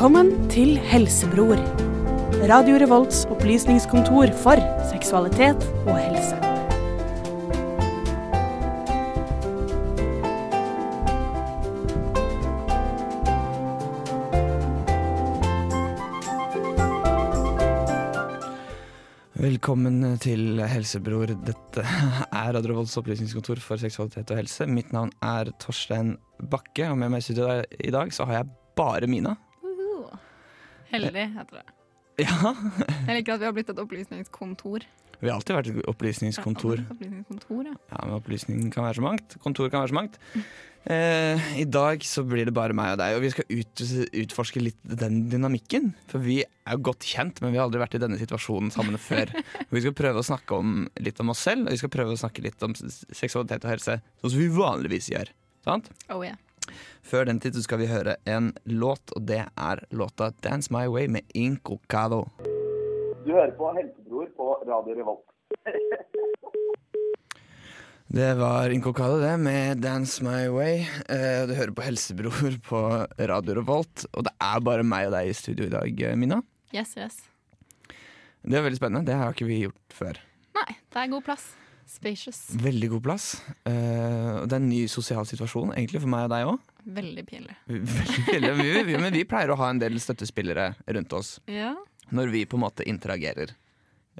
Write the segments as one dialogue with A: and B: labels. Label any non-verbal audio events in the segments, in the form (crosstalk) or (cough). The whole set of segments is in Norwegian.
A: Velkommen til Helsebror. Radio Revolts opplysningskontor for seksualitet og helse.
B: Velkommen til Helsebror. Dette er Radio Revolts opplysningskontor for seksualitet og helse. Mitt navn er Torstein Bakke, og med meg i studio i dag så har jeg bare Mina.
C: Heldig, heter det.
B: Ja, (laughs)
C: Jeg liker at vi har blitt et opplysningskontor.
B: vi har alltid vært et opplysningskontor.
C: Opplysningskontor, ja.
B: Ja, men opplysning kan være så mangt. Kontor kan være så mangt. Eh, I dag så blir det bare meg og deg, og vi skal ut, utforske litt den dynamikken. For vi er jo godt kjent, men vi har aldri vært i denne situasjonen sammen før. (laughs) Vi skal prøve å snakke om, litt om oss selv, og vi skal prøve å snakke litt om seksualitet og helse, sånn som vi vanligvis gjør. Sant?
C: Oh yeah.
B: Før den tid skal vi høre en låt, og det er låta 'Dance My Way' med Incocado.
D: Du hører på Helsebror på Radio Revolt. (laughs)
B: Det var Incocado, det, med 'Dance My Way'. Eh, du hører på Helsebror på Radio Revolt, og det er bare meg og deg i studio i dag, eh, Mina.
C: Yes, yes.
B: Det er veldig spennende. Det har ikke vi gjort før.
C: Nei, det er god plass. Spacious.
B: Veldig god plass. Uh, det er en ny sosial situasjon, egentlig, for meg og deg òg.
C: Veldig pinlig. (laughs)
B: Men vi pleier å ha en del støttespillere rundt oss
C: Ja.
B: når vi på en måte interagerer.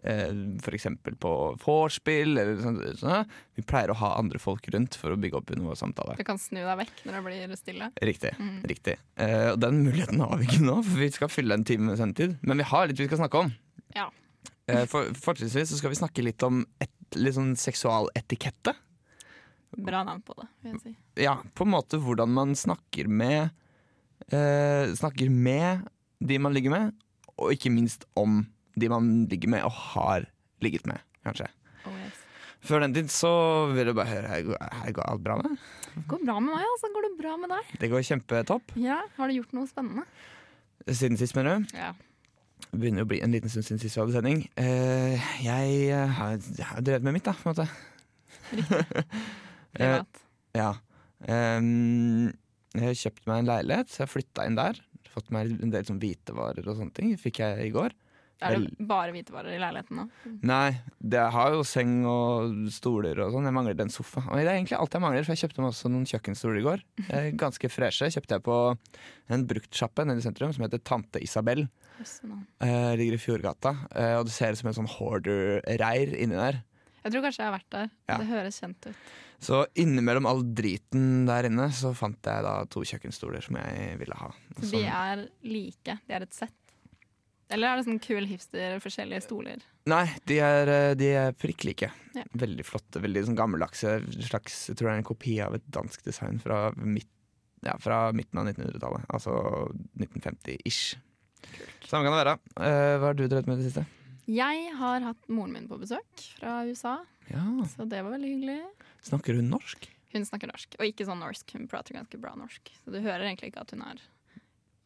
B: Eh, for eksempel på vorspiel eller sånn. sånt. Vi pleier å ha andre folk rundt for å bygge opp under vår samtale.
C: Du kan snu deg vekk når det blir stille.
B: Riktig.
C: Mm.
B: riktig. Eh, og den muligheten har vi ikke nå, for vi skal fylle en time med sendetid. Men vi har litt vi skal snakke om.
C: Ja.
B: Eh, for, fortrinnsvis skal vi snakke litt om et, litt sånn seksualetikette.
C: Bra navn på det, vil jeg si.
B: Ja, på en måte hvordan man snakker med eh, Snakker med de man ligger med, og ikke minst om de man ligger med og har ligget med, kanskje.
C: Oh yes.
B: Før den tid så vil du bare høre Her her går alt bra med?
C: Det går bra med meg, altså. Går det bra med deg?
B: Det går kjempetopp.
C: Ja, Har du gjort noe spennende?
B: Siden sist, mener du?
C: Ja.
B: Begynner å bli en liten stund siden sist vi hadde sending. Eh, jeg eh, har, har drevet med mitt, da, på en måte. (laughs)
C: Privat.
B: Ja. Um, jeg har kjøpt meg en leilighet, så jeg flytta inn der. Fått meg en del sånn hvitevarer og sånne ting. Fikk jeg i går.
C: Er det bare hvitevarer i leiligheten nå?
B: Nei, det har jo seng og stoler og sånn. Jeg mangler en sofa. Og det er egentlig alt jeg mangler, for jeg kjøpte meg også noen kjøkkenstoler i går. (laughs) Eh, ganske freshe. Kjøpte jeg på en bruktsjappe nede i sentrum som heter Tante Isabel. Eh, ligger i Fjordgata. Eh, og det ser ut som en sånn hoarder-reir inni der.
C: Jeg tror kanskje jeg har vært der.
B: Ja.
C: Det høres kjent ut.
B: Så innimellom all driten der inne, så fant jeg da to kjøkkenstoler som jeg ville ha.
C: Så de er like? De er et sett? Eller er det sånn kul hipster, forskjellige stoler?
B: Nei, de er, eh, de er prikk like.
C: Ja.
B: Veldig flotte, veldig sånn gammeldagse. Slags, jeg tror det er en kopi av et dansk design fra, midt, ja, fra midten av 1900-tallet. Altså 1950-ish. Samme kan det være. Uh, hva har du drevet med i det siste?
C: Jeg har hatt moren min på besøk fra USA,
B: Ja,
C: så det var veldig hyggelig.
B: Snakker hun norsk?
C: Hun snakker norsk, og ikke sånn norsk. Hun prater ganske bra norsk. Så du hører egentlig ikke at hun er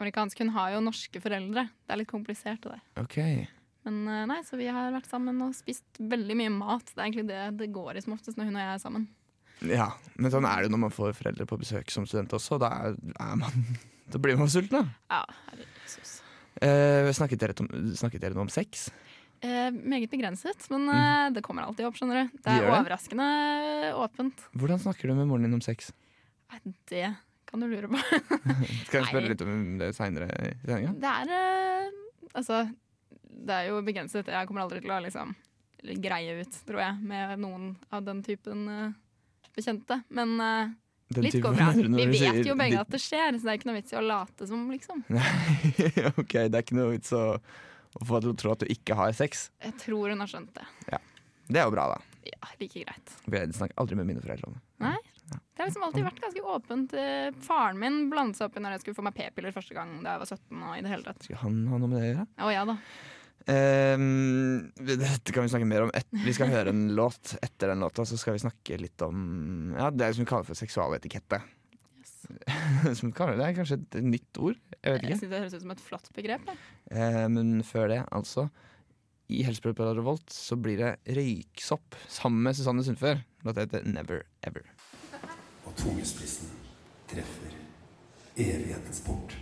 C: amerikansk. Hun har jo norske foreldre. Det er litt komplisert det der.
B: Ok.
C: Men eh, nei, så vi har vært sammen og spist veldig mye mat. Det er egentlig det det går i som oftest når hun og jeg er sammen.
B: Ja, men sånn er det når man får foreldre på besøk som student også. Da, er, er man, (laughs) da blir man sulten, da.
C: Ja. Jesus.
B: Eh, snakket, dere om, snakket dere noe om sex?
C: Eh, meget begrenset, men eh, det kommer alltid opp, skjønner du. Det er
B: det?
C: overraskende åpent.
B: Hvordan snakker du med moren din om sex?
C: Det kan du lure på. (laughs)
B: Skal jeg spørre litt om det seinere i sendinga?
C: Det er eh, Altså, det er jo begrenset. Jeg kommer aldri til å liksom greie ut, tror jeg, med noen av den typen eh, bekjente. Men eh,
B: Den
C: litt går bra. Vi vet jo begge at det skjer, så det er ikke noe vits i å late som, liksom. (laughs)
B: ok, det er ikke noe vits å, å få deg til å tro at du ikke har sex.
C: Jeg tror hun har skjønt det.
B: Det er jo bra, da.
C: Ja, like greit.
B: Jeg snakker aldri med mine foreldre om det.
C: Nei. Det har liksom alltid vært ganske åpent. Eh, Faren min blandet seg opp i når jeg skulle få meg p-piller første gang da jeg var 17. og i det hele tatt.
B: Skal han ha noe med det å gjøre?
C: Å ja da.
B: Um, dette kan vi snakke mer om. Et, vi skal høre en (laughs) låt. Etter den låta så skal vi snakke litt om ja, det som vi kaller for seksualetikette.
C: Yes. (laughs)
B: Som kaller det er kanskje et nytt ord? Jeg vet
C: Jeg synes det høres ut som et flott begrep.
B: Eh, men før det, altså. I Helsebrød på Revolt så blir det røyksopp sammen med Susanne Sundfør. Låta heter Never Ever
E: tungespissen treffer evighetens port.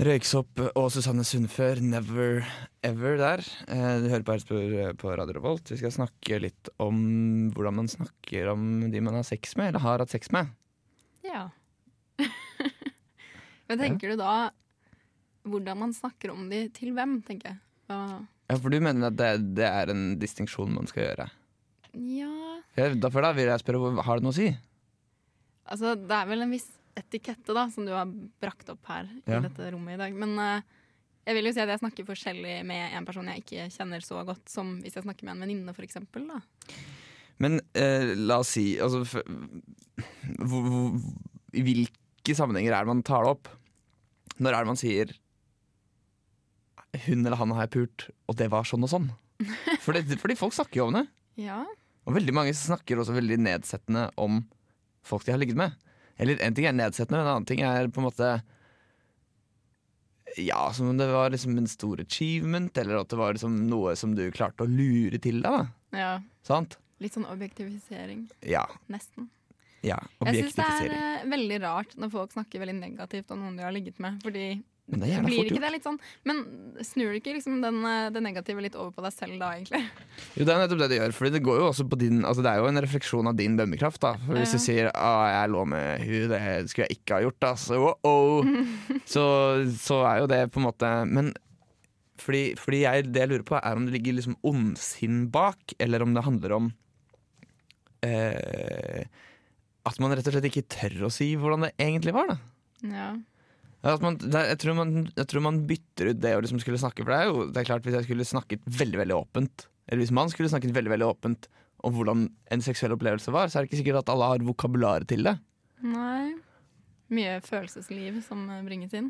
B: Røyksopp og Susanne Sundfør, 'Never Ever' der. Eh, du hører på Herrespor eh, på Radio Revolt. Vi skal snakke litt om hvordan man snakker om de man har sex med, eller har hatt sex med.
C: Ja. (laughs) Hva tenker ja. du da hvordan man snakker om de til hvem, tenker jeg.
B: Ja, For du mener at det, det er en distinksjon man skal gjøre?
C: ja
B: Derfor da vil jeg spørre, har det noe å si?
C: Altså, det er vel en viss etikette da, som du har brakt opp her
B: Ja.
C: i dette rommet i dag. Men uh, jeg vil jo si at jeg snakker forskjellig med en person jeg ikke kjenner så godt, som hvis jeg snakker med en venninne, for. Da.
B: Men uh, la oss si altså, f hvor, hvor, I hvilke sammenhenger er det man tar det opp? Når er det man sier 'hun eller han har jeg pult, og det var sånn og sånn'? (laughs) Fordi, fordi folk snakker jo om det.
C: Ja.
B: Og veldig mange snakker også veldig nedsettende om folk de har ligget med. Eller en ting er nedsettende, en annen ting er på en måte Ja, som om det var liksom en stor achievement, eller at det var liksom noe som du klarte å lure til deg. da
C: ja.
B: Sant?
C: Litt sånn objektifisering,
B: Ja.
C: nesten.
B: ja
C: Jeg syns det er eh, veldig rart når folk snakker veldig negativt om noen de har ligget med. Fordi
B: Men det er
C: blir
B: fort
C: ikke
B: gjort.
C: det litt sånn Men snur du ikke liksom den, eh, det negative litt over på deg selv da, egentlig?
B: Jo, det er nettopp det det gjør. Fordi det går jo også på din Altså det er jo en refleksjon av din dømmekraft. da For Hvis
C: Ja.
B: du sier ah, 'jeg lå med hun, det skulle jeg ikke ha gjort', altså, oh, oh. så, så er jo det på en måte Men fordi, fordi jeg, det jeg lurer på, er om det ligger liksom ondsinn bak, eller om det handler om eh, At man rett og slett ikke tør å si hvordan det egentlig var. da
C: Ja.
B: Man, er- jeg, tror man, jeg tror man bytter ut det å liksom skulle snakke For det er jo det er klart Hvis jeg skulle snakket veldig veldig åpent Eller hvis man skulle snakket veldig veldig åpent Om hvordan en seksuell opplevelse var Så er det ikke sikkert at alle har vokabularet til det
C: Nei. Mye følelsesliv som eh, bringes inn.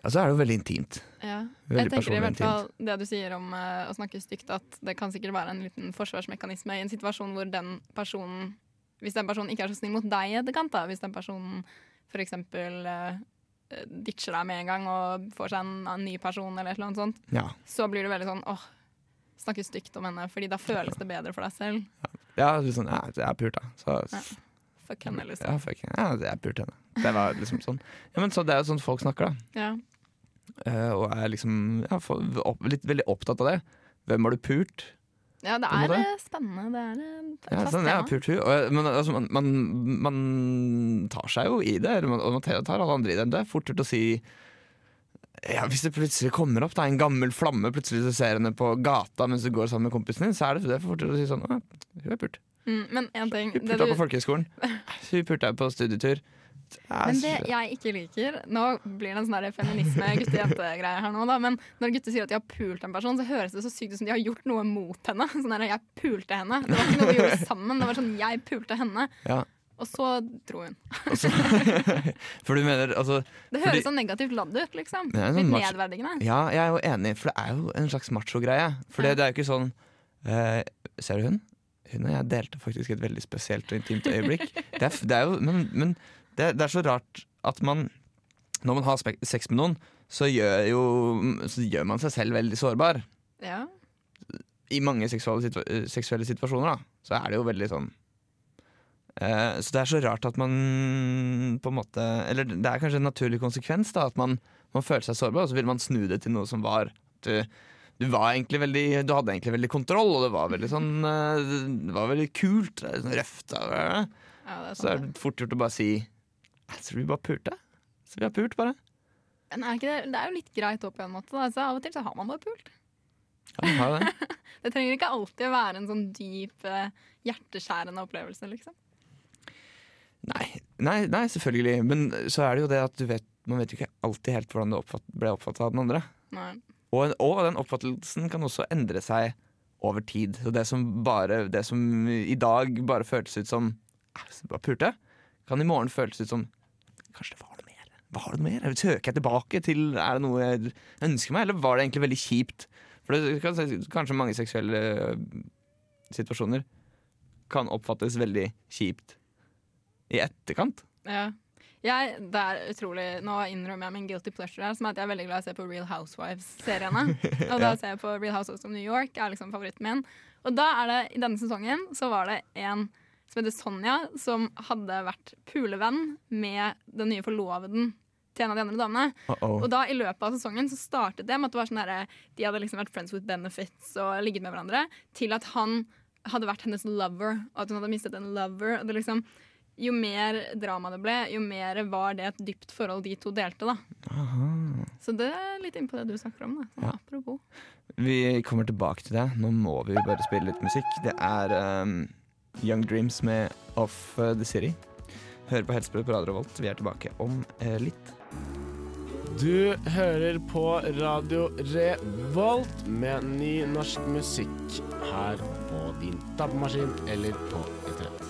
B: Ja, så er det jo veldig intimt
C: Ja.
B: Veldig
C: jeg tenker i hvert fall det du sier om uh, å snakke stygt, at det kan sikkert være en liten forsvarsmekanisme i en situasjon hvor den personen Hvis den personen ikke er så snill mot deg i etterkant, da, hvis den personen f.eks. Uh, ditcher deg med en gang og får seg en, en ny person, eller noe sånt,
B: Ja,
C: så blir du veldig sånn åh, snakke stygt om henne, fordi da føles det bedre for deg selv.
B: ja ja sånn, ja, jeg er pult da Så,
C: Ja. Fuck henne, liksom.
B: ja, fuck, ja, jeg er pult henne Det var liksom sånn Ja, men så det er jo sånn folk snakker da
C: Ja.
B: Uh, Og er liksom ja, for, opp, litt veldig opptatt av det Hvem har du pult?
C: Ja, det er eh, spennende. Det er eh, et
B: Ja, sånn, ja, hun. Og, Men altså, man, man, man tar seg jo i det, og man tar alle andre i det. Det er fort gjort å si ja, Hvis det plutselig kommer opp det er en gammel flamme, plutselig du ser henne på gata mens du går sammen med kompisen din, så er det, det er fort gjort å si sånn Hun er pult.
C: Mm, men én ting (laughs)
B: Hun
C: det
B: pulta
C: du-
B: på folkehøyskolen. Hun pulta på studietur.
C: Men det jeg ikke liker Nå blir det en sånn der feminisme gutte-jente-greie her nå, da. Men når gutter sier at de har pult en person, så høres det så sykt ut som de har gjort noe mot henne. (laughs) Sånn der, jeg pulte henne. Det var ikke noe vi gjorde sammen. Det var sånn, jeg pulte henne.
B: Ja.
C: Og så dro hun.
B: Også, (laughs) For du mener altså
C: Det
B: Fordi-
C: høres så negativt ladd ut, liksom.
B: Sånn
C: Litt nedverdigende.
B: Ja, jeg er jo enig, for det er jo en slags macho-greie. For
C: Ja.
B: det er jo ikke sånn eh, Ser du hun? Hun og jeg delte faktisk et veldig spesielt og intimt øyeblikk. Det er, det er jo, men men det, det er så rart at man Når man har sex med noen, så gjør, jo, så gjør man seg selv veldig sårbar.
C: Ja.
B: I mange seksuelle, situa eh, seksuelle situasjoner, da, så er det jo veldig sånn eh, Så det er så rart at man på en måte Eller det er kanskje en naturlig konsekvens, da, at man, man føler seg sårbar, og så vil man snu det til noe som var du, du veldig Du hadde egentlig veldig kontroll, og det var veldig sånn eh, Det var veldig kult. Sånn røft.
C: ja, det er
B: Så er det fort gjort å bare si Så vi bare pulte. Så vi har pult, bare.
C: Men er ikke det, det er jo litt greit òg, på en måte. Da. Så av og til så har man bare pult.
B: Ja, man har det. (laughs)
C: Det trenger ikke alltid å være en sånn dyp, eh, hjerteskjærende opplevelse, liksom.
B: Nei, nei, nei, selvfølgelig. Men så er det jo det at du vet, man vet jo ikke alltid helt hvordan det oppfatt, ble oppfatta av den andre.
C: Nei.
B: Og, og den oppfattelsen kan også endre seg over tid. Så det som, bare, det som i dag bare føltes ut som "Ah, så bare pulte, kan i morgen føles ut som Kanskje det var noe mer? Var det noe mer? Søker jeg tilbake til Er det noe jeg ønsker meg, eller var det egentlig veldig kjipt? For det kan, kanskje mange seksuelle øh, situasjoner kan oppfattes veldig kjipt i etterkant.
C: Ja. Jeg, det er utrolig Nå innrømmer jeg min guilty pleasure her, som er at jeg er veldig glad i å se på Real Housewives-seriene. (laughs) Og da
B: Ja.
C: ser jeg på Real Housewives of New York, er liksom favoritten min. Og da er det, i denne sesongen så var det en som heter Sonja, som hadde vært pulevenn med den nye forloveden til en av de andre damene.
B: Uh-oh.
C: Og da i løpet av sesongen så startet det med at det var sånn derre de hadde liksom vært friends with benefits og ligget med hverandre, til at han hadde vært hennes lover, og at hun hadde mistet en lover. Og det liksom, jo mer drama det ble, jo mer var det et dypt forhold de to delte. da.
B: Aha.
C: Så det er litt inn på det du snakker om. da. Sånn,
B: Ja.
C: Apropos.
B: Vi kommer tilbake til det. Nå må vi bare spille litt musikk. Det er um, Young Dreams med Off The City. Hører på Helsebrød på Radio Revolt. Vi er tilbake om eh, litt.
E: Du hører på Radio Revolt med ny norsk musikk her på din tappemaskin eller på internett.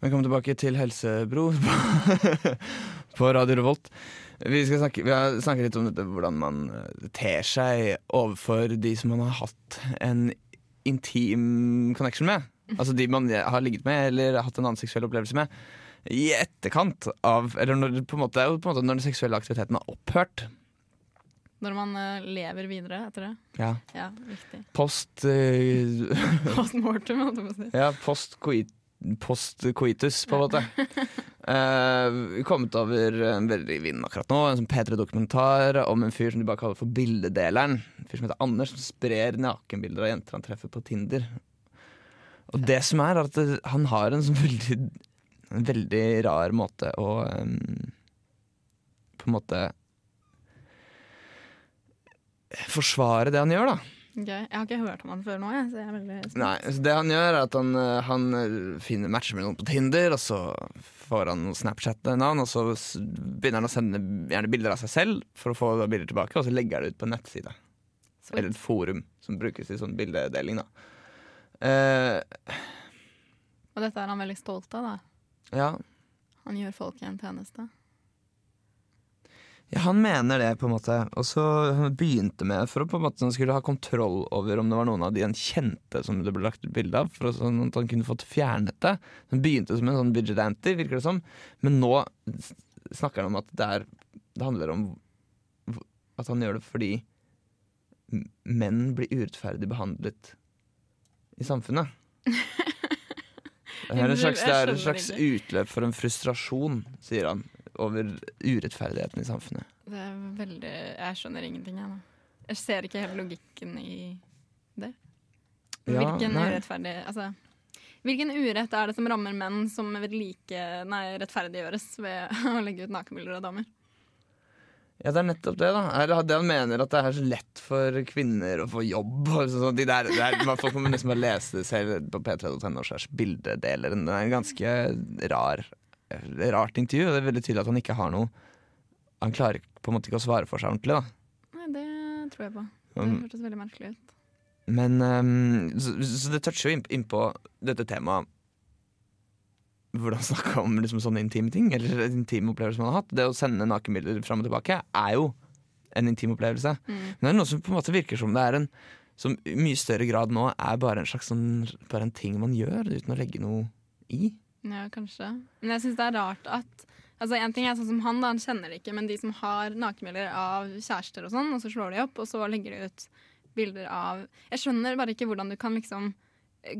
B: Velkommen tilbake til Helsebro (laughs) på, på Radio Revolt. Vi, skal snakke, vi har snakket litt om dette, hvordan man eh, ter seg overfor de som man har hatt en intim connection med. Altså de man har ligget med eller hatt en annen seksuell opplevelse med. I etterkant av Eller når, på en måte, på en måte når den seksuelle aktiviteten har opphørt.
C: Når man eh, lever videre etter det.
B: Ja.
C: Ja.
B: Post uh, (laughs)
C: Post mortem, holdt jeg på å si.
B: Ja, post, coit, post coitus, på en måte. (laughs) Uh, kommet over en veldig vinden akkurat nå. En sånn P3-dokumentar om en fyr som de bare kaller for Bildedeleren. En fyr som heter Anders, som sprer nakenbilder av jenter han treffer på Tinder. Og det som er, er at det, han har en sånn veldig En veldig rar måte å um, På en måte Forsvare det han gjør, da.
C: Ok, Jeg har ikke hørt om han før nå, jeg, så jeg er veldig spent.
B: Nei, så Det han gjør, er at han, eh, han eh, finner matcher med noen på Tinder, og så får han Snapchat-navn, og så begynner han å sende gjerne bilder av seg selv for å få bilder tilbake, og så legger han det ut på en nettside.
C: Sweet.
B: Eller et forum som brukes i sånn bildedeling, da. Eh,
C: Og dette er han veldig stolt av, da.
B: ja.
C: Han gjør folk en tjeneste.
B: Ja, han mener det, på en måte. Og så begynte med for å på en måte han skulle ha kontroll over om det var noen av de han kjente som det ble lagt ut bilde av, for sånn at han kunne fått fjernet det. Han begynte som en sånn vigilante, virker det som, men nå snakker han om at det, er, det handler om at han gjør det fordi menn blir urettferdig behandlet i samfunnet. (laughs) Det er, en slags, det er en slags utløp for en frustrasjon, sier han, over urettferdigheten i samfunnet.
C: Det er veldig Jeg skjønner ingenting, jeg nå. Jeg ser ikke helt logikken i det.
B: Ja,
C: Hvilken
B: nei.
C: urettferdig Altså Hvilken urett er det som rammer menn som vil like Nei, rettferdiggjøres ved (laughs) å legge ut nakenbilder av damer?
B: Ja, det er nettopp det, da. Eller det han mener at det er så lett for kvinner å få jobb. Og sånn, de der, det er, folk må liksom bare lese det selv på p3.no slash bildedeleren. Det er en ganske rar, rart intervju, og det er veldig tydelig at han ikke har noe Han klarer på en måte ikke å svare for seg ordentlig, da.
C: Nei, det tror jeg på. Det
B: Um,
C: hørtes veldig merkelig ut.
B: Men um, så, så det toucher jo inn- innpå dette temaet hvordan snakke om liksom sånne intime ting, eller intime opplevelser man har hatt. Det å sende nakenbilder fram og tilbake er jo en intim opplevelse.
C: Mm.
B: Men det er noe som på en måte virker som det er en som i mye større grad nå er bare en slags sånn, bare en ting man gjør uten å legge noe i.
C: Ja, kanskje. Men jeg syns det er rart at Altså, En ting er sånn som han, da, han kjenner det ikke, men de som har nakenbilder av kjærester og sånn, og så slår de opp, og så legger de ut bilder av Jeg skjønner bare ikke hvordan du kan liksom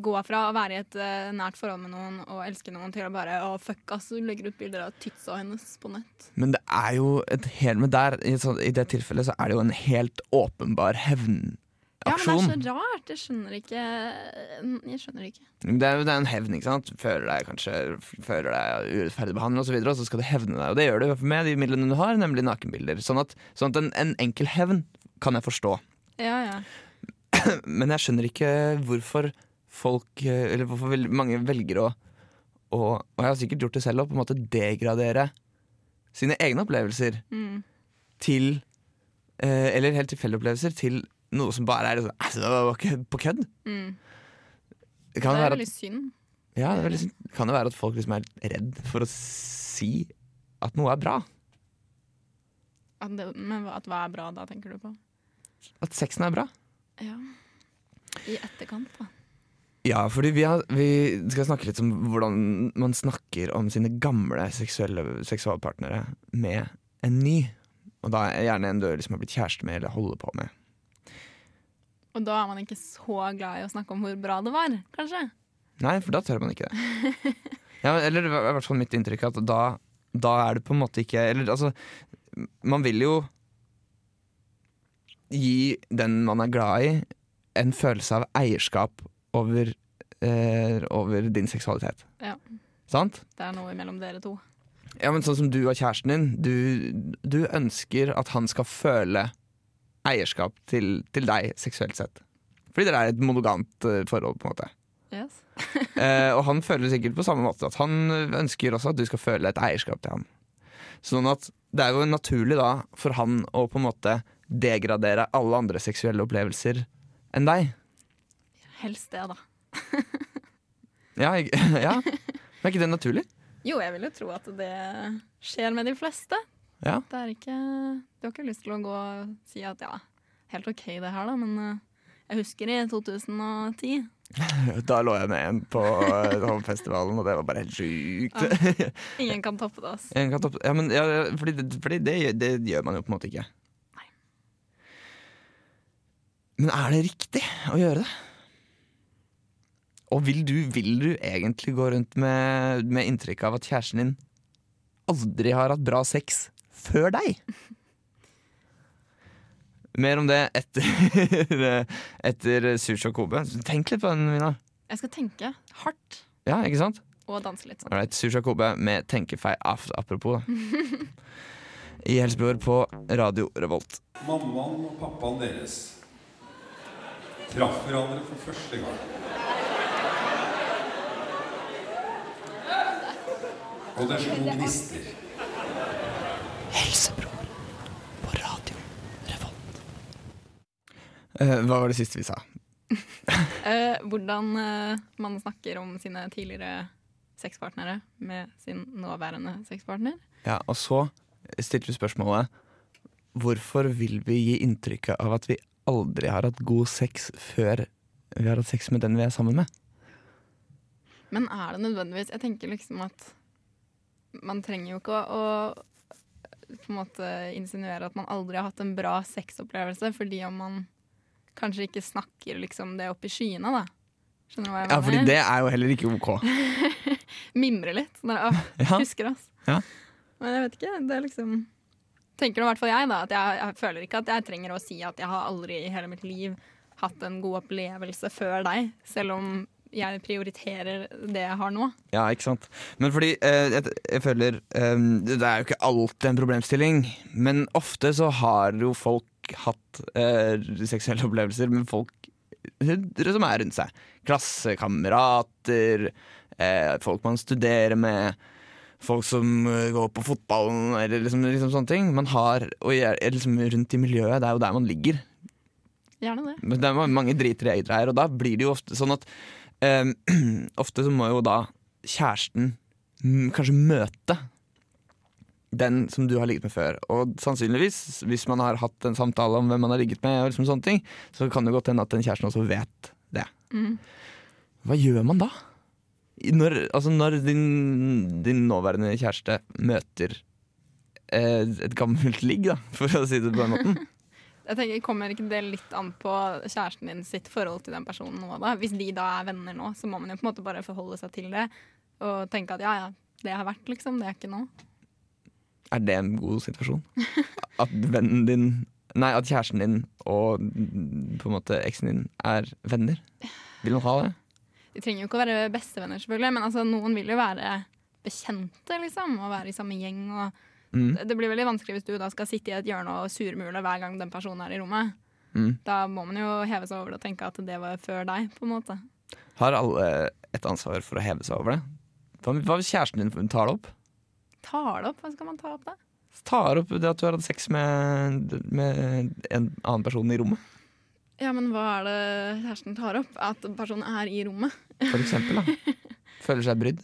C: gå fra å være i et uh, nært forhold med noen og elske noen, til å bare å fuck ass, du legger ut bilder av titsa hennes på nett.
B: Men det er jo et helt Men der, i, så, i det tilfellet så er det jo en helt åpenbar
C: Ja, men det er så rart. Jeg skjønner ikke Jeg skjønner ikke.
B: Det er, det er en hevn, ikke sant? Føler deg kanskje Føler deg urettferdig behandlet osv., og, og så skal du hevne deg. Og det gjør du med de midlene du har, nemlig nakenbilder. Sånn at, sånn at en, en enkel hevn kan jeg forstå.
C: Ja, ja. (clears throat)
B: Men jeg skjønner ikke hvorfor folk Eller hvorfor vel- mange velger å og, Og jeg har sikkert gjort det selv òg, på en måte degradere sine egne opplevelser
C: Mm.
B: til eh, Eller helt tilfeldige opplevelser til noe som bare er sånn altså, Det var ikke på kødd.
C: Mm.
B: Det
C: Det er veldig
B: at,
C: synd.
B: ja, det veldig, synd. kan det være at folk liksom er redd for å si at noe er bra.
C: At det, men at hva er bra da, tenker du på?
B: At sexen er bra.
C: Ja. I etterkant, da.
B: Ja, fordi vi, har, vi skal snakke litt om hvordan man snakker om sine gamle seksuelle seksualpartnere med en ny. Og da er gjerne en du liksom har blitt kjæreste med eller holder på med.
C: Og da er man ikke så glad i å snakke om hvor bra det var, kanskje?
B: Nei, for da tør man ikke det. Ja, eller i hvert fall mitt inntrykk at da da er det på en måte ikke Eller altså, man vil jo gi den man er glad i, en følelse av eierskap over, eh, over din seksualitet.
C: Ja.
B: Sant?
C: Det er noe mellom dere to.
B: Ja, men sånn som du og kjæresten din, du, du ønsker at han skal føle eierskap til, til deg seksuelt sett. Fordi dere er et monogamt eh, forhold, på en måte.
C: Yes. (laughs) (laughs)
B: Eh, og han føler sikkert på samme måte at han ønsker også at du skal føle et eierskap til han. Sånn at det er jo naturlig da for han å på en måte degradere alle andre seksuelle opplevelser enn deg.
C: Helst det, da. (laughs)
B: Ja, jeg, ja. Er ikke det naturlig?
C: Jo, jeg vil jo tro at det skjer med de fleste.
B: Ja.
C: Det er ikke Du har ikke lyst til å gå og si at ja, helt OK det her, da, men eh, jeg husker i 2010 (laughs)
B: Da lå jeg med en på festivalen og det var bare helt sjukt. (laughs)
C: Ingen kan toppe det, altså.
B: Ingen kan toppe- Ja, men, ja, fordi det, fordi det, det gjør man jo på en måte ikke.
C: Nei.
B: Men er det riktig å gjøre det? Og vil du, vil du egentlig gå rundt med, med inntrykk av at kjæresten din aldri har hatt bra sex før deg? Mer om det etter, (laughs) etter Sushi og Kobe. Tenk litt på den, Mina.
C: Jeg skal tenke hardt
B: Ja, ikke sant?
C: og danse litt sånn.
B: Sushi og Kobe med tenkefeil apropos. (laughs) I Helsebror på Radio Revolt.
F: Mammaen og pappaen deres traff hverandre for første gang. Og det slo gnister.
B: Helsebror på Radio Revolt. Eh, hva var det siste vi sa? (laughs)
C: Eh, hvordan eh, man snakker om sine tidligere sexpartnere med sin nåværende sexpartner.
B: Ja, Og så stilte vi spørsmålet Hvorfor vil vi gi inntrykket av at vi aldri har hatt god sex før vi har hatt sex med den vi er sammen med?
C: Men er det nødvendigvis Jeg tenker liksom at man trenger jo ikke å, å på en måte insinuere at man aldri har hatt en bra sexopplevelse fordi om man kanskje ikke snakker liksom det opp i skyene, da. Skjønner du hva jeg
B: Ja, fordi det er jo heller ikke ok. (laughs)
C: Mimre litt. Der, åh, (laughs)
B: Ja.
C: Husker, oss.
B: Ja.
C: Men jeg vet ikke. Det er liksom Tenker nå i hvert fall jeg, da. At jeg, jeg føler ikke at jeg trenger å si at jeg har aldri i hele mitt liv hatt en god opplevelse før deg, selv om jeg prioriterer det jeg har nå.
B: Ja, ikke sant. Men fordi eh, jeg, jeg føler eh, Det er jo ikke alltid en problemstilling, men ofte så har jo folk hatt eh, seksuelle opplevelser med folk som er rundt seg. Klassekamerater, eh, folk man studerer med. Folk som eh, går på fotballen, eller liksom, liksom sånne ting. Man har, og er, er liksom rundt i miljøet, det er jo der man ligger.
C: Gjerne det.
B: Men det er mange driter i eget greier, og da blir det jo ofte sånn at (clears throat) Ofte så må jo da kjæresten kanskje møte den som du har ligget med før. Og sannsynligvis, hvis man har hatt en samtale om hvem man har ligget med, liksom sånne ting, så kan det godt hende at den kjæresten også vet det.
C: Mm.
B: Hva gjør man da? Når, altså når din, din nåværende kjæreste møter eh, et gammelt ligg, da, (laughs) for å si det på den måten.
C: Jeg tenker, Kommer ikke det litt an på kjæresten din sitt forhold til den personen nå? da? Hvis de da er venner nå, så må man jo på en måte bare forholde seg til det. Og tenke at ja, ja, det har vært, liksom. Det er ikke nå.
B: Er det en god situasjon? (laughs) At vennen din Nei, at kjæresten din og på en måte eksen din er venner? Vil man ha det?
C: De trenger jo ikke å være bestevenner, selvfølgelig, men altså, noen vil jo være bekjente, liksom. Og være i samme gjeng. Og
B: Mm.
C: det blir veldig vanskelig hvis du da skal sitte i et hjørne og surmule hver gang den personen er i rommet.
B: Mm.
C: Da må man jo heve seg over det og tenke at det var før deg, på en måte.
B: Har alle et ansvar for å heve seg over det? Hva hvis kjæresten din tar det opp?
C: Tar det opp? Hva skal man ta opp da?
B: Tar opp det at du har hatt sex med, med en annen person i rommet?
C: Ja, men hva er det kjæresten tar opp? At personen er i rommet?
B: For eksempel. da (laughs) Føler seg brydd.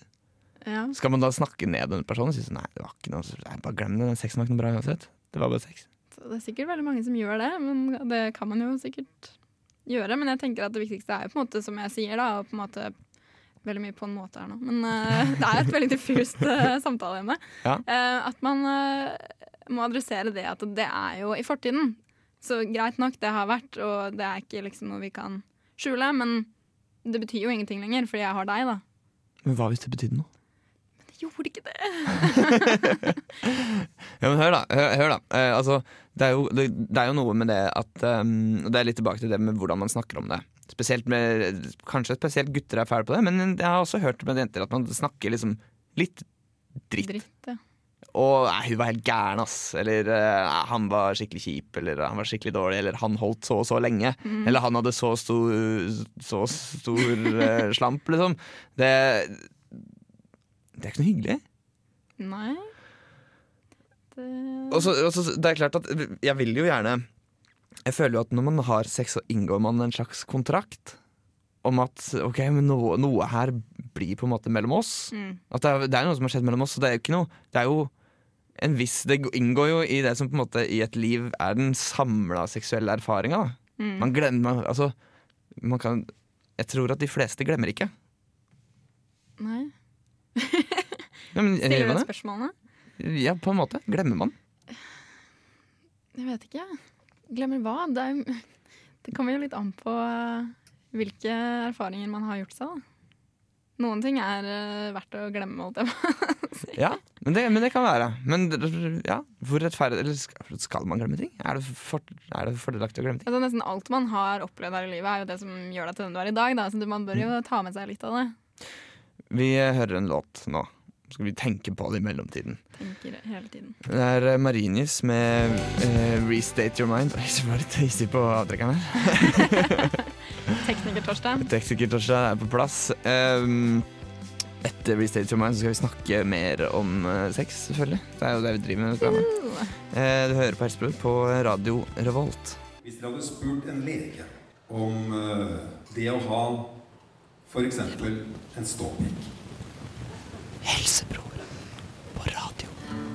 C: Ja.
B: Skal man da snakke ned den personen si sånn Nei, det var ikke noe nei, Bare glem det. Den sexen var ikke noe bra uansett. Det var bare sex.
C: Det er sikkert veldig mange som gjør det, men det kan man jo sikkert gjøre. Men jeg tenker at det viktigste er jo på en måte, som jeg sier, da, og på en måte Veldig mye på en måte her nå, men uh, (laughs) det er et veldig diffust uh, samtaleemne.
B: Ja.
C: Uh, at man må adressere det at det er jo i fortiden. Så greit nok, det har vært, og det er ikke liksom noe vi kan skjule. Men det betyr jo ingenting lenger, fordi jeg har deg, da.
B: Men hva hvis det betydde noe?
C: Gjorde ikke det. (laughs)
B: Ja, men hør da. Hør, hør da. Eh, altså, det, er jo, det, det er jo noe med det at um, Det er litt tilbake til det med hvordan man snakker om det. Spesielt med, Kanskje spesielt gutter er fæle på det, men jeg har også hørt med jenter at man snakker liksom litt dritt.
C: Dritt, ja.
B: Og nei, hun var helt gæren, ass. Eller nei, han var skikkelig kjip, eller han var skikkelig dårlig, eller han holdt så og så lenge.
C: Mm.
B: Eller han hadde så stor, så stor eh, slamp, liksom. Det, det er ikke noe hyggelig.
C: Nei. Det
B: Og så, og så, det er klart at jeg vil jo gjerne Jeg føler jo at når man har sex, så inngår man en slags kontrakt om at ok, men noe, noe her blir på en måte mellom oss.
C: Mm.
B: At det er, det er noe som har skjedd mellom oss, så det er jo ikke noe Det er jo en viss Det inngår jo i det som på en måte i et liv er den samla seksuelle erfaringa.
C: Mm.
B: Man glemmer Altså, man kan Jeg tror at de fleste glemmer ikke.
C: Nei.
B: Ja, men,
C: Stiller du spørsmålene?
B: Ja, på en måte. Glemmer man.
C: Jeg vet ikke. Glemmer hva? Det, er, (laughs) det kommer jo litt an på eh, hvilke erfaringer man har gjort seg. Da. Noen ting er eh, verdt å glemme. Holdt jeg på. (laughs)
B: Ja, men det, men det kan være. Men ja, hvor rettferdig Eller skal, skal man glemme ting? Er det, for, er det fordelaktig å glemme ting?
C: altså, nesten alt man har opplevd her i livet, er jo det som gjør deg til den du er i dag. Da. Så man bør jo ta med seg litt av det.
B: Vi hører en låt nå. Skal vi tenke på det i mellomtiden.
C: Tenker det hele tiden.
B: Det er eh, Marinius med uh, 'Restate Your Mind'. Oi, så var det tøysig på avtrekkeren her. (laughs) (laughs)
C: Tekniker Torstein.
B: Tekniker-Torstein er på plass. Um, etter 'Restate Your Mind' så skal vi snakke mer om eh, sex, selvfølgelig. Det er jo det vi driver med. Uh. uh. Eh, du hører på Helsebror på Radio Revolt.
F: Hvis dere hadde spurt en lege om det å ha f.eks. en ståpikk
B: Helsebror på Radio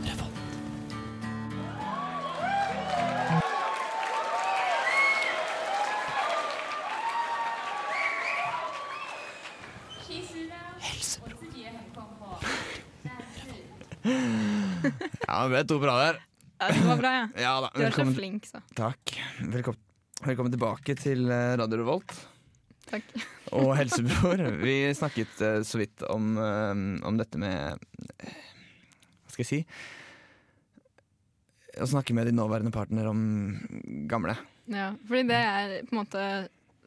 B: Revolt. Ja, vi er to bra der.
C: Ja, det var bra, ja.
B: Ja da.
C: Du er så flink, så.
B: takk. Velkommen, velkommen tilbake til eh, Radio Revolt
C: Takk. (laughs)
B: og Helsebror. Vi snakket eh, så vidt om, eh, om dette med Hva skal jeg si? Å snakke med din nåværende partner om gamle.
C: Ja, fordi det jeg på en måte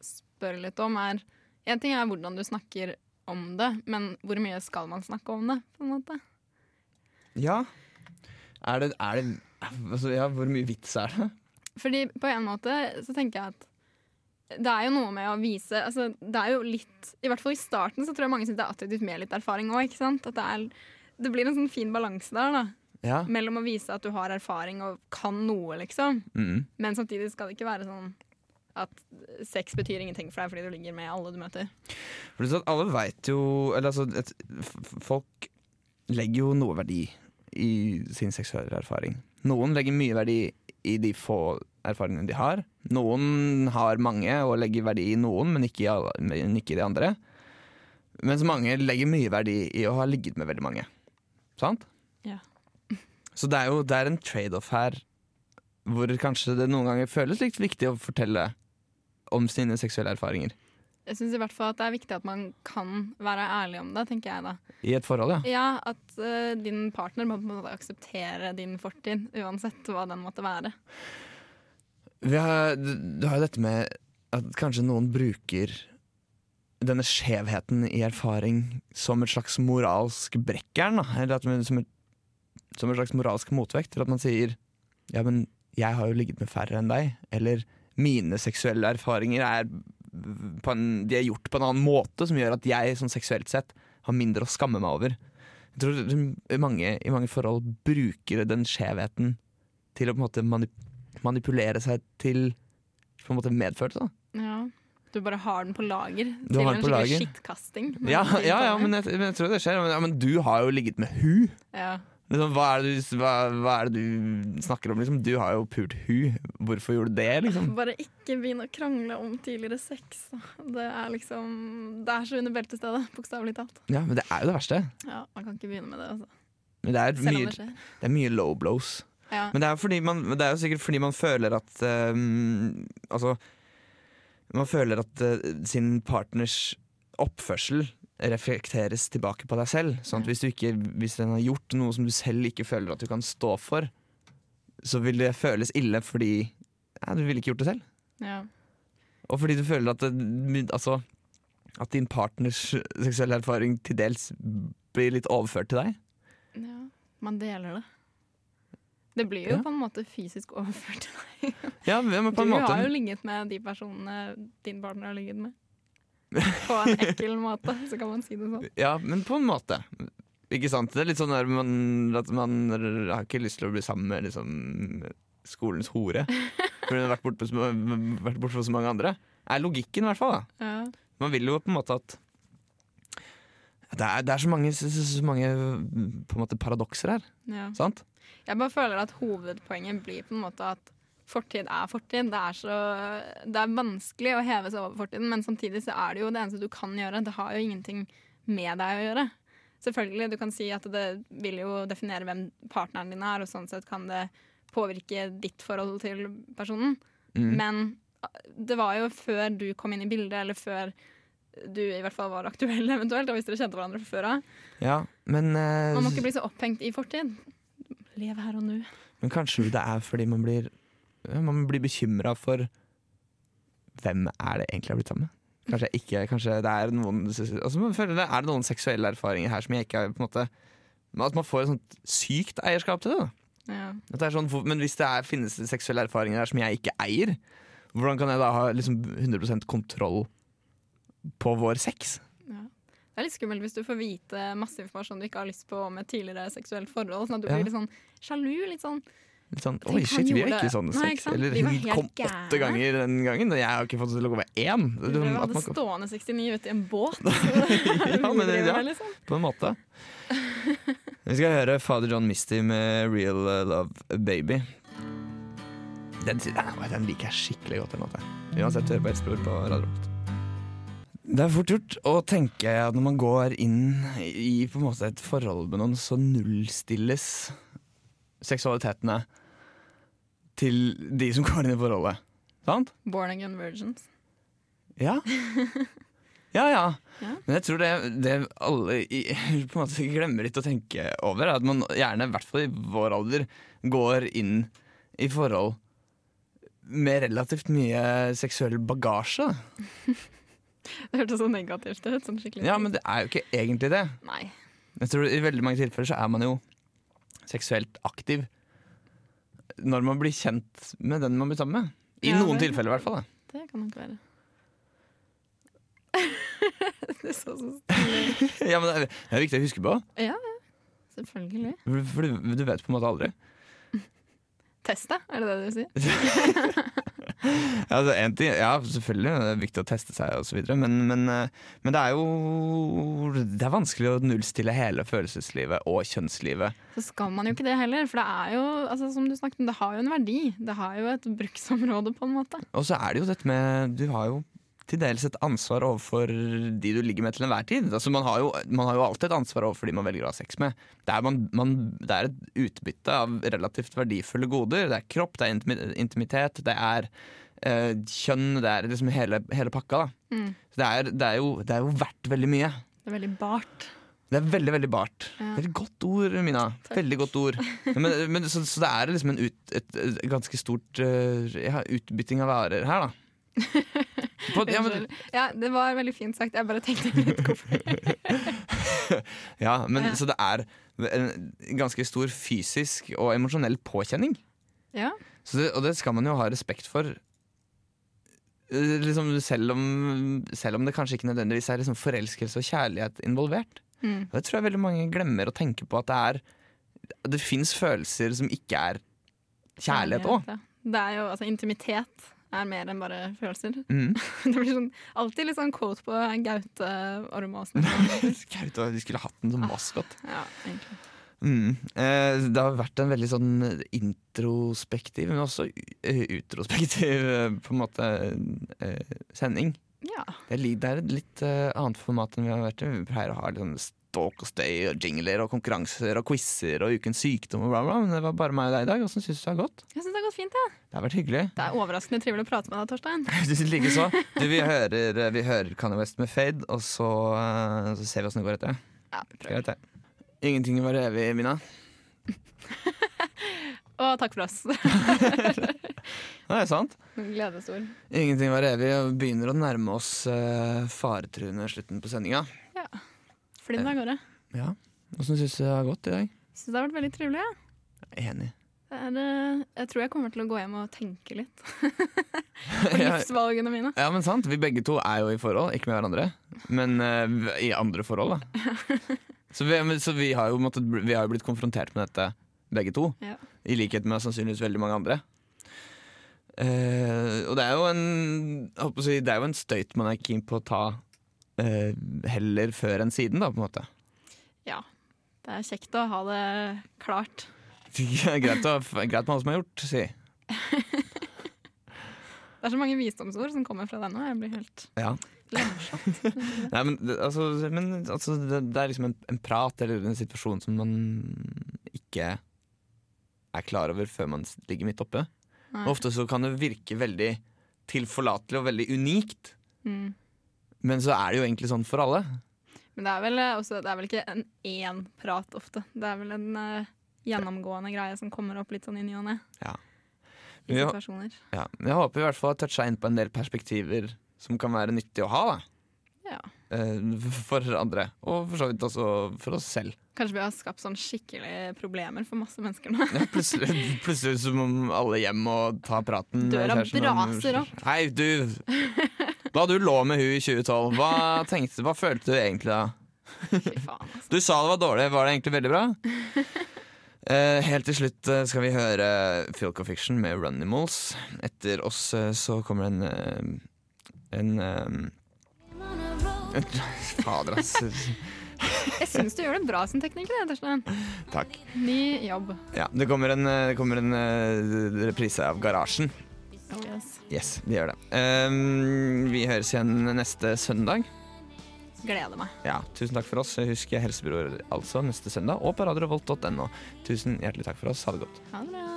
C: spør litt om, er En ting er hvordan du snakker om det, men hvor mye skal man snakke om det? på en måte?
B: Ja. Er det, er det altså, Ja, hvor mye vits er det?
C: Fordi på en måte så tenker jeg at det er jo noe med å vise altså, Det er jo litt I hvert fall i starten så tror jeg mange syns det er attraktivt med litt erfaring òg. At det, er, det blir en sånn fin balanse der, da.
B: Ja.
C: Mellom å vise at du har erfaring og kan noe, liksom.
B: Mm.
C: Men samtidig skal det ikke være sånn at sex betyr ingenting for deg fordi du ligger med alle du møter.
B: For det er sånn at alle veit jo Eller altså et, Folk legger jo noe verdi i sin seksuelle erfaring. Noen legger mye verdi i de få erfaringene de har. Noen har mange og legger verdi i noen, men ikke i, alle, men ikke i de andre. Mens mange legger mye verdi i å ha ligget med veldig mange. Sant?
C: Ja.
B: Så det er jo det er en trade-off her hvor kanskje det noen ganger føles litt viktig å fortelle om sine seksuelle erfaringer.
C: Jeg syns i hvert fall at det er viktig at man kan være ærlig om det, tenker jeg da.
B: I et forhold, ja.
C: Ja, at uh, din partner må på en måte akseptere din fortid, uansett hva den måtte være.
B: Vi har, du har jo dette med at kanskje noen bruker denne skjevheten i erfaring som et slags moralsk brekkjern. Eller man, som, et, som et, slags moralsk motvekt til at man sier ja, men jeg har jo ligget med færre enn deg. Eller mine seksuelle erfaringer er, en, de er gjort på en annen måte, som gjør at jeg sånn seksuelt sett har mindre å skamme meg over. Jeg tror mange, i mange forhold bruker den skjevheten til å på en måte manip manipulere seg til på en måte medfølelse. da.
C: Ja. Du bare har den på lager
B: Du har
C: en
B: den på lager.
C: skittkasting.
B: Ja, ja, ja men, jeg, men jeg tror det skjer. Men, ja, men du har jo ligget med hu.
C: ja.
B: Liksom, hva, er du, hva, hva er det du snakker om? Liksom? Du har jo pult hu. Hvorfor gjorde du det? Liksom? (laughs)
C: Bare ikke begynn å krangle om tidligere sex. Det er liksom Det er så under beltestedet, bokstavelig talt.
B: Ja, Men det er jo det verste.
C: Ja, Man kan ikke begynne med det, altså.
B: Men det er mye,
C: det
B: det er mye low blows.
C: Ja.
B: Men det er, man, det er jo sikkert fordi man føler at uh, Altså Man føler at uh, sin partners oppførsel reflekteres tilbake på deg selv. Sånn at hvis, du ikke, hvis den har gjort noe som du selv ikke føler at du kan stå for, så vil det føles ille fordi ja, du ville ikke gjort det selv.
C: Ja.
B: Og fordi du føler at, det, altså, at din partners seksuelle erfaring til dels blir litt overført til deg.
C: ja. Man deler det. Det blir jo
B: Ja.
C: på en måte fysisk (laughs) overført til deg.
B: Ja, men på
C: Du
B: en måte
C: har jo ligget med de personene din partner har ligget med. (laughs) På en ekkel måte, så kan man si det sånn.
B: Ja, men på en måte. Ikke sant? Det er litt sånn der man, at man har ikke lyst til å bli sammen med liksom, skolens hore. For hun har vært borte, så, for så mange andre. Er logikken, i hvert fall. da
C: Ja.
B: Man vil jo på en måte at Det er, det er så mange, så, så mange måte paradokser her.
C: Ja.
B: Sant?
C: Jeg bare føler at hovedpoenget blir på en måte at fortid er fortid. Det er, så, det er vanskelig å heve seg over fortiden, men samtidig så er det jo det eneste du kan gjøre. Det har jo ingenting med deg å gjøre. Selvfølgelig, du kan si at det vil jo definere hvem partneren din er, og sånn sett kan det påvirke ditt forhold til personen.
B: Mm.
C: Men det var jo før du kom inn i bildet, eller før du i hvert fall var aktuell (laughs) eventuelt, og hvis dere kjente hverandre fra før av.
B: Ja, men, eh,
C: Man må ikke bli så opphengt i fortid. Lev her og nå.
B: men kanskje det er fordi man blir Man blir bekymra for hvem er det egentlig jeg har blitt sammen med. Kanskje ikke Kanskje det er noen altså man føler det, Er det noen seksuelle erfaringer her som jeg ikke har på en måte At man får et sånt sykt eierskap til det. da
C: Ja.
B: Sånn, Men hvis det er, finnes seksuelle erfaringer her som jeg ikke eier, hvordan kan jeg da ha liksom 100% kontroll på vår sex?
C: Ja. Det er litt skummelt hvis du får vite masse informasjon du ikke har lyst på om et tidligere seksuelt forhold. Sånn at du
B: Ja.
C: blir litt sånn sjalu. Litt sånn
B: Litt sånn, Oi, shit, vi har ikke sånn
C: Nei,
B: sex.
C: sant?
B: Eller hun kom åtte ganger den gangen, og jeg har ikke fått til å gå med én.
C: Du drev hadde
B: man
C: stående 69 ute i en båt. (laughs)
B: Ja, men ja. (laughs)
C: liksom.
B: På en måte. Vi skal høre Fader John Misty med Real Love Baby. Den, den, liker jeg skikkelig godt. Den låta. Uansett, hør på Espelord på Radio Revolt. Det er fort gjort å tenke at når man går inn i måte et forhold med noen, så nullstilles seksualitetene til de som (laughs) går inn i forholdet. Sant?
C: Born again virgins.
B: Ja. (laughs) Ja, ja.
C: Ja.
B: Men jeg tror det, det alle i, på en måte glemmer litt å tenke over, er at man gjerne, i hvert fall i vår alder, går inn i forhold med relativt mye seksuell bagasje. (laughs)
C: Det hørtes så negativt ut. Sånn
B: Ja, men det er jo ikke egentlig det.
C: Nei.
B: Jeg tror I veldig mange tilfeller så er man jo seksuelt aktiv når man blir kjent med den man blir sammen med. I
C: Ja,
B: noen
C: vel.
B: tilfeller, i hvert fall. Da.
C: Det kan nok være. (laughs) det så, så stille. (laughs)
B: Ja, men det er, det er viktig å huske på,
C: Ja. Selvfølgelig.
B: for for du, du vet på en måte aldri.
C: Test det, er det det du sier? (laughs) (laughs)
B: Altså, en ting, ja, selvfølgelig. Det er viktig å teste seg osv. Men, men, eh, men det er jo Det er vanskelig å nullstille hele følelseslivet og kjønnslivet.
C: Så skal man jo ikke det heller, for det er jo altså, som du snakket om, det har jo en verdi. Det har jo et bruksområde, på en måte.
B: Og så er det jo dette med Du har jo til dels et ansvar overfor de du ligger med til enhver tid. Altså, man, har jo, man har jo alltid et ansvar overfor de man velger å ha sex med. Det er, man, man, det er et utbytte av relativt verdifulle goder. Det er kropp, det er intimitet, det er eh, kjønn, det er liksom hele, hele pakka. Da.
C: Mm.
B: Så det er, det, er jo, det er jo verdt veldig mye.
C: Det er veldig bart.
B: Det er veldig, veldig bart.
C: Ja.
B: Veldig godt ord, Mina.
C: Takk.
B: Veldig godt ord. (laughs) Men, men, så, så det er liksom en ut, et, et ganske stort uh, ja, utbytting av varer her, da. På, ja, men, (laughs)
C: Ja, det var veldig fint sagt. Jeg bare tenkte litt hvorfor. (laughs)
B: ja, men
C: Ja.
B: så det er en ganske stor fysisk og emosjonell påkjenning.
C: Ja.
B: Så det, og det skal man jo ha respekt for. Eh, Liksom, selv, om, selv om det kanskje ikke nødvendigvis er liksom forelskelse og kjærlighet involvert.
C: Mm.
B: Det tror jeg veldig mange glemmer å tenke på at det er Det fins følelser som ikke er kjærlighet òg.
C: Det er jo, altså, intimitet er mer enn bare følelser.
B: Mm. (laughs)
C: Det blir sånn, alltid litt sånn quote på Gaute Ormåsen. (laughs)
B: Gaute, de skulle hatt den som maskot.
C: ja, egentlig.
B: Mm. Eh, det har vært en veldig sånn introspektiv, men også utrospektiv eh, på en måte eh, sending.
C: Ja.
B: Det er, det er et litt eh, annet format enn vi har vært i. Vi pleier å ha litt sånn Talk og Stay og jingler og konkurranser og quizer og Ukens sykdom og bla, bla. Men det var bare meg og deg i dag. Åssen syns du det har gått?
C: Jeg syns det har gått fint. Ja.
B: Det har vært hyggelig.
C: Det er overraskende trivelig å prate med deg, Torstein. (laughs)
B: Likeså. Vi hører, vi hører Kanye West med Fade, og så, eh, så ser vi åssen det går etter.
C: Ja, vi prøver.
B: Greit, det. Ingenting var evig, Mina. (laughs)
C: Og takk for oss. (laughs)
B: Det er sant.
C: Gledesord.
B: Ingenting var evig, og vi begynner å nærme oss uh, faretruende slutten på sendinga.
C: Flinn av gårde.
B: Ja. Åssen syns du det har gått i dag?
C: Syns det har vært veldig trivelig. Ja.
B: Enig.
C: Er, jeg tror jeg kommer til å gå hjem og tenke litt (laughs) på livsvalgene mine.
B: ja, men sant. Vi begge to er jo i forhold, ikke med hverandre, men uh, i andre forhold, da. (laughs) Så, vi, så vi, har måttet, vi har jo blitt konfrontert med dette, begge to.
C: Ja.
B: I likhet med sannsynligvis veldig mange andre. Uh, og det er jo en si, Det er jo en støyt man er keen på å ta eh, heller før enn siden, da, på en måte.
C: ja. Det er kjekt å ha det klart. (laughs)
B: greit, å, greit med alle som har gjort, si. (laughs)
C: Det er så mange visdomsord som kommer fra deg nå. Jeg blir helt
B: Ja. (laughs) Nei, men, altså, men altså, det, det er liksom en, en prat eller en situasjon som man ikke er klar over før man ligger midt oppe.
C: Nei.
B: Ofte så kan det virke veldig tilforlatelig og veldig unikt,
C: Mm.
B: Men så er det jo egentlig sånn for alle.
C: Men det er, vel eh, også, det er vel ikke en én prat ofte. Det er vel en uh, gjennomgående greie som kommer opp litt sånn i ny og ne.
B: Ja.
C: I
B: jeg,
C: situasjoner.
B: Ja, men jeg håper i hvert fall å ha toucha inn på en del perspektiver som kan være nyttig å ha. Da.
C: Ja.
B: Eh, For andre, og for så vidt også for oss selv.
C: Kanskje vi har skapt sånn skikkelig problemer for masse mennesker nå.
B: Ja, plutselig, (laughs) plutselig så må alle hjem og ta praten.
C: Døra braser opp.
B: Hei, du! (laughs) Da du lå med hun i 2012, hva, tenkte, hva følte du egentlig da?
C: Fy faen, altså.
B: Du sa det var dårlig, var det egentlig veldig bra? (laughs) Eh, helt til slutt eh, skal vi høre Filco Fiction med Runimals. Etter oss eh, så kommer en eh, En eh, (laughs) Fader, ass.
C: Jeg syns du gjør det bra som tekniker.
B: Takk.
C: Ny jobb.
B: Ja, det kommer en, det kommer en reprise av Garasjen.
C: Yes.
B: Yes, vi gjør det. Um, vi høres igjen neste søndag.
C: Gleder meg.
B: Ja, Tusen takk for oss. Husk Helsebror altså neste søndag, og på radiorevolt.no. Tusen hjertelig takk for oss. Ha det godt.
C: Ha det bra.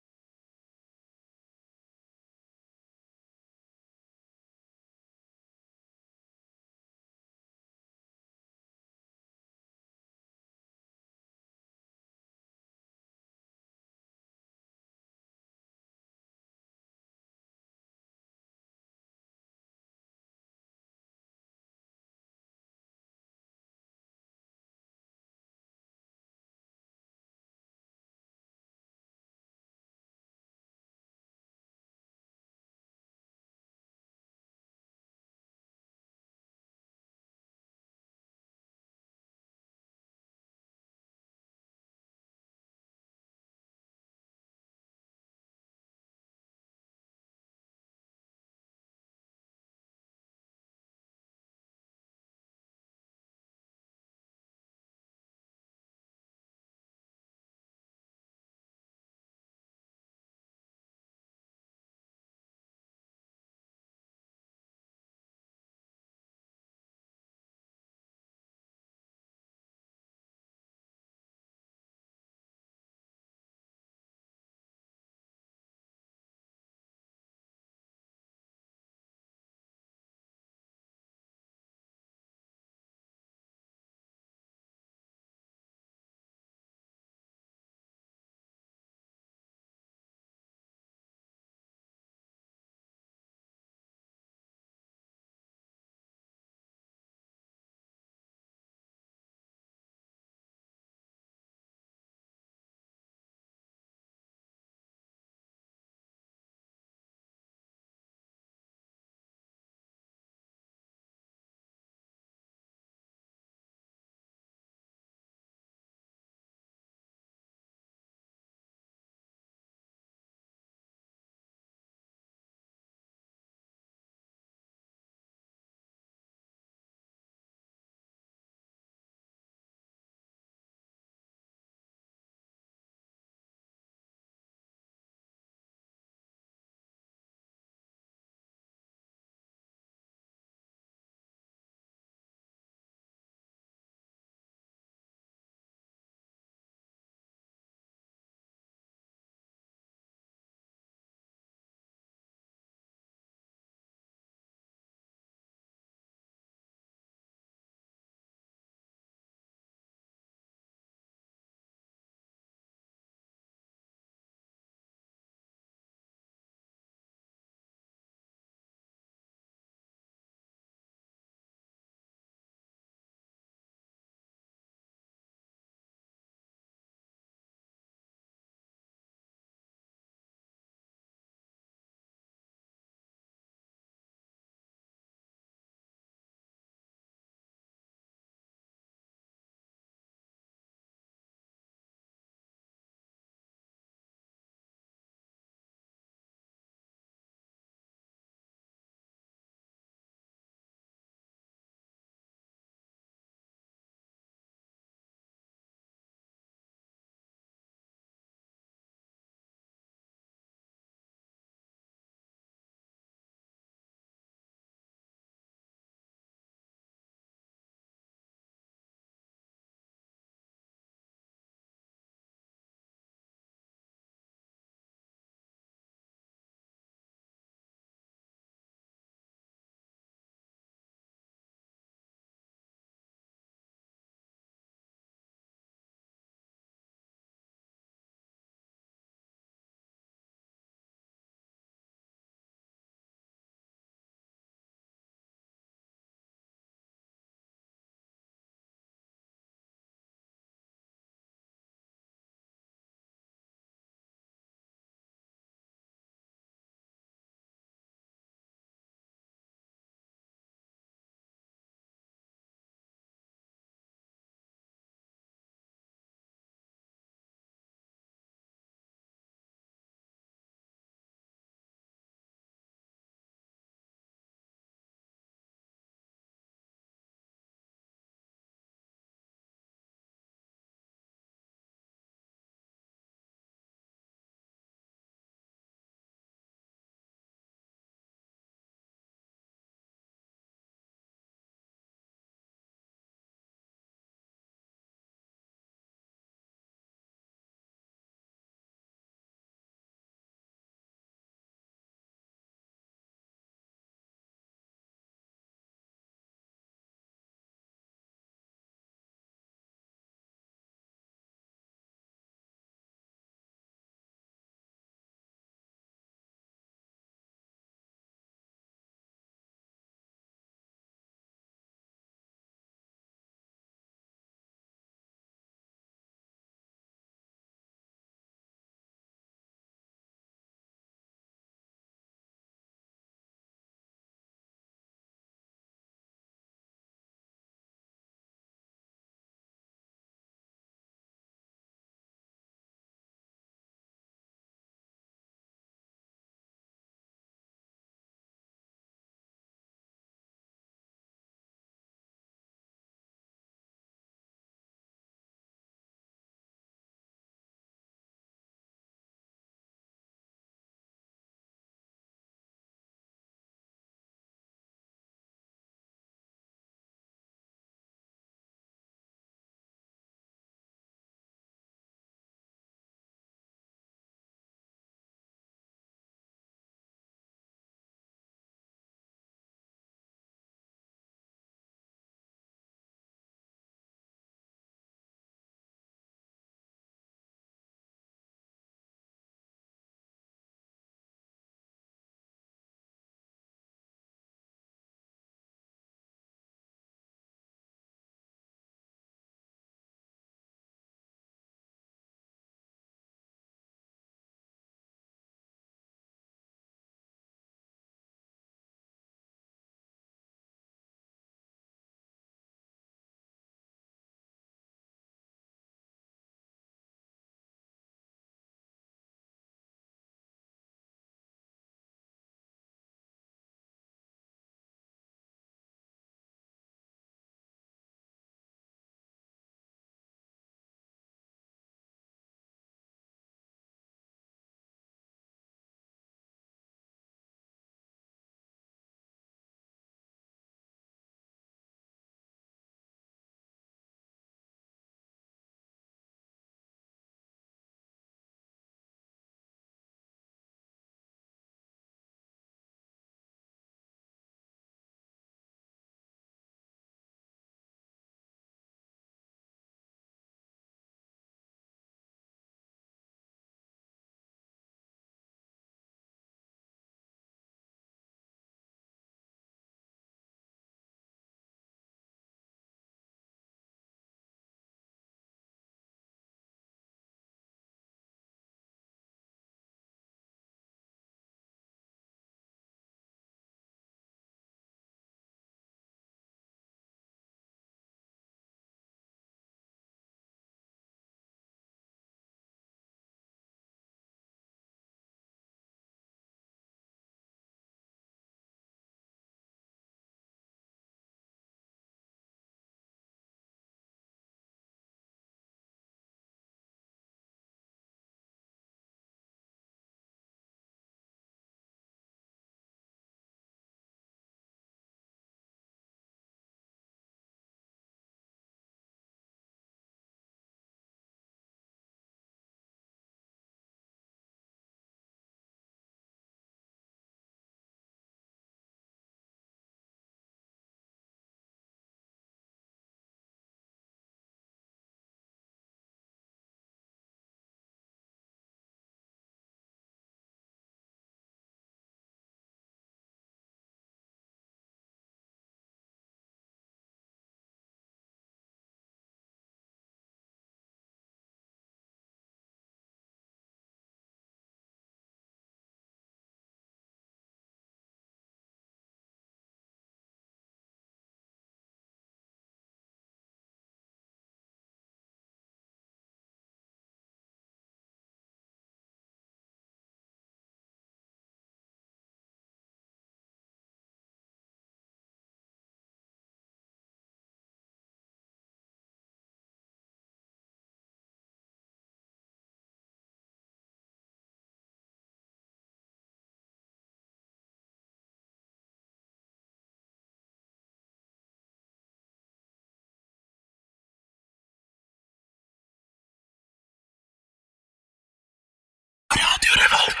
G: Revolt.